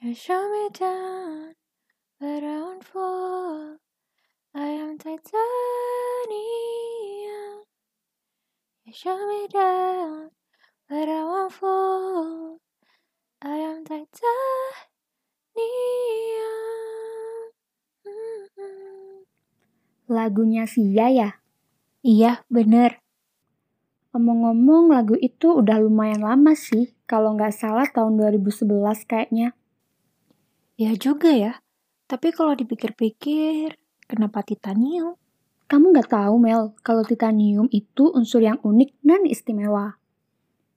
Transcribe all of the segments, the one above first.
You show me down, but I won't fall. I am titanium. You show me down, but I won't fall. I am titanium. Mm-mm. Lagunya Sia ya? Iya, bener. Ngomong-ngomong lagu itu udah lumayan lama sih, kalau nggak salah tahun 2011 kayaknya. Ya juga ya. Tapi kalau dipikir-pikir, kenapa titanium? Kamu nggak tahu Mel, kalau titanium itu unsur yang unik dan istimewa.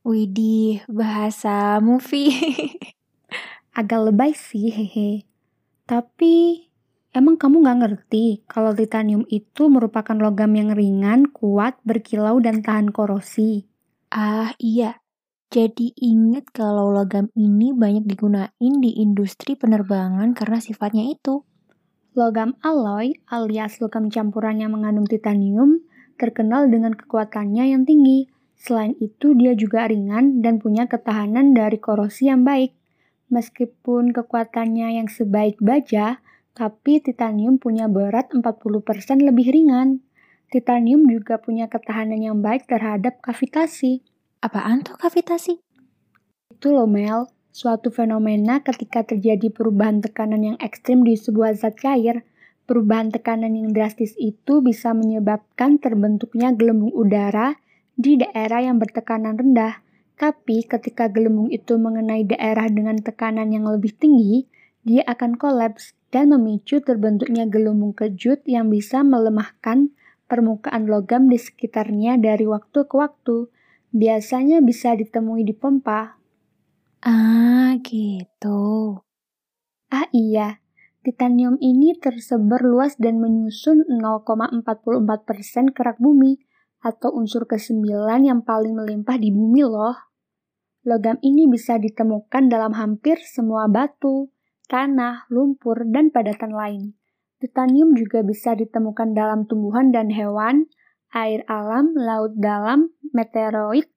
Widih, bahasa movie. Agak lebay sih, hehe. Tapi emang kamu nggak ngerti kalau titanium itu merupakan logam yang ringan, kuat, berkilau, dan tahan korosi. ah, iya. Jadi inget kalau logam ini banyak digunain di industri penerbangan karena sifatnya itu. Logam alloy alias logam campuran yang mengandung titanium terkenal dengan kekuatannya yang tinggi. Selain itu, dia juga ringan dan punya ketahanan dari korosi yang baik. Meskipun kekuatannya yang sebaik baja, tapi titanium punya berat 40% lebih ringan. Titanium juga punya ketahanan yang baik terhadap kavitasi. Apaan tuh kavitasi? Itu loh Mel, suatu fenomena ketika terjadi perubahan tekanan yang ekstrim di sebuah zat cair. Perubahan tekanan yang drastis itu bisa menyebabkan terbentuknya gelembung udara di daerah yang bertekanan rendah. Tapi ketika gelembung itu mengenai daerah dengan tekanan yang lebih tinggi, dia akan kolaps dan memicu terbentuknya gelembung kejut yang bisa melemahkan permukaan logam di sekitarnya dari waktu ke waktu. Biasanya bisa ditemui di pompa. Ah, gitu. Ah iya, titanium ini tersebar luas dan menyusun 0,44% kerak bumi atau unsur kesembilan yang paling melimpah di bumi loh. Logam ini bisa ditemukan dalam hampir semua batu, tanah, lumpur, dan padatan lain. Titanium juga bisa ditemukan dalam tumbuhan dan hewan, air alam, laut dalam, meteoroid,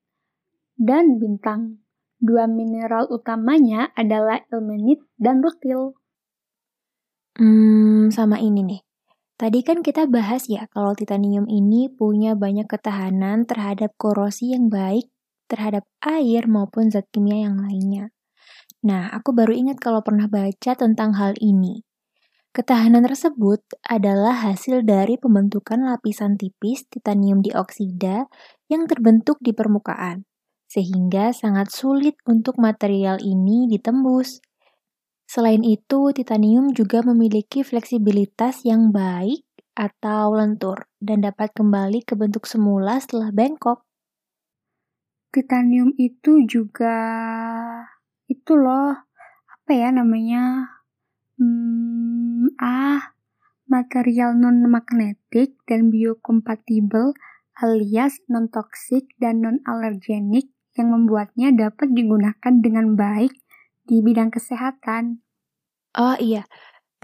dan bintang. Dua mineral utamanya adalah ilmenit dan rutil. Hmm, sama ini nih. Tadi kan kita bahas ya kalau titanium ini punya banyak ketahanan terhadap korosi yang baik terhadap air maupun zat kimia yang lainnya. Nah, aku baru ingat kalau pernah baca tentang hal ini. Ketahanan tersebut adalah hasil dari pembentukan lapisan tipis titanium dioksida yang terbentuk di permukaan, sehingga sangat sulit untuk material ini ditembus. Selain itu, titanium juga memiliki fleksibilitas yang baik atau lentur dan dapat kembali ke bentuk semula setelah bengkok. Titanium itu juga itu loh, apa ya namanya? Hmm, ah, material non-magnetik dan biokompatibel alias non-toksik dan non-alergenik yang membuatnya dapat digunakan dengan baik di bidang kesehatan. Oh iya,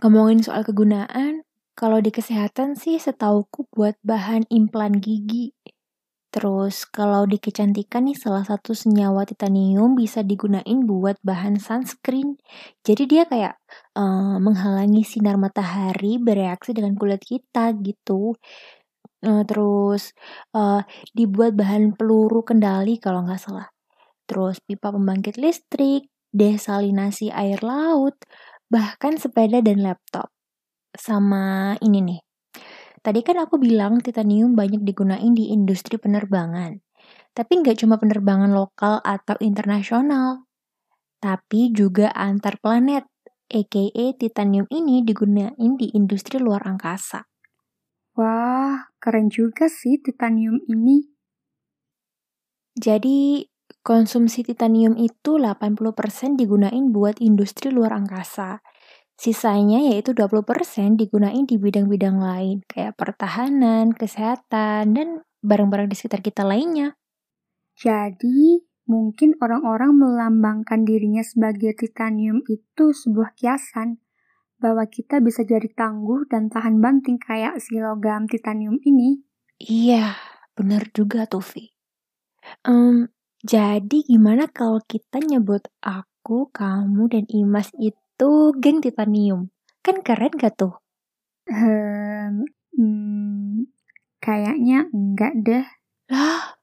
ngomongin soal kegunaan, kalau di kesehatan sih setauku buat bahan implan gigi. Terus kalau di kecantikan nih salah satu senyawa titanium bisa digunain buat bahan sunscreen. Jadi dia kayak uh, menghalangi sinar matahari bereaksi dengan kulit kita gitu. Uh, terus uh, dibuat bahan peluru kendali kalau nggak salah. Terus pipa pembangkit listrik, desalinasi air laut, bahkan sepeda dan laptop. Sama ini nih. Tadi kan aku bilang titanium banyak digunain di industri penerbangan. Tapi nggak cuma penerbangan lokal atau internasional. Tapi juga antar planet, aka titanium ini digunain di industri luar angkasa. Wah, keren juga sih titanium ini. Jadi, konsumsi titanium itu 80% digunain buat industri luar angkasa. Sisanya yaitu 20% digunain di bidang-bidang lain, kayak pertahanan, kesehatan, dan barang-barang di sekitar kita lainnya. Jadi, mungkin orang-orang melambangkan dirinya sebagai titanium itu sebuah kiasan, bahwa kita bisa jadi tangguh dan tahan banting kayak si logam titanium ini. Iya, bener juga tuh, Vi. Um, jadi gimana kalau kita nyebut aku, kamu, dan Imas itu itu geng titanium. Kan keren gak tuh? Hmm, hmm, kayaknya enggak deh. Lah,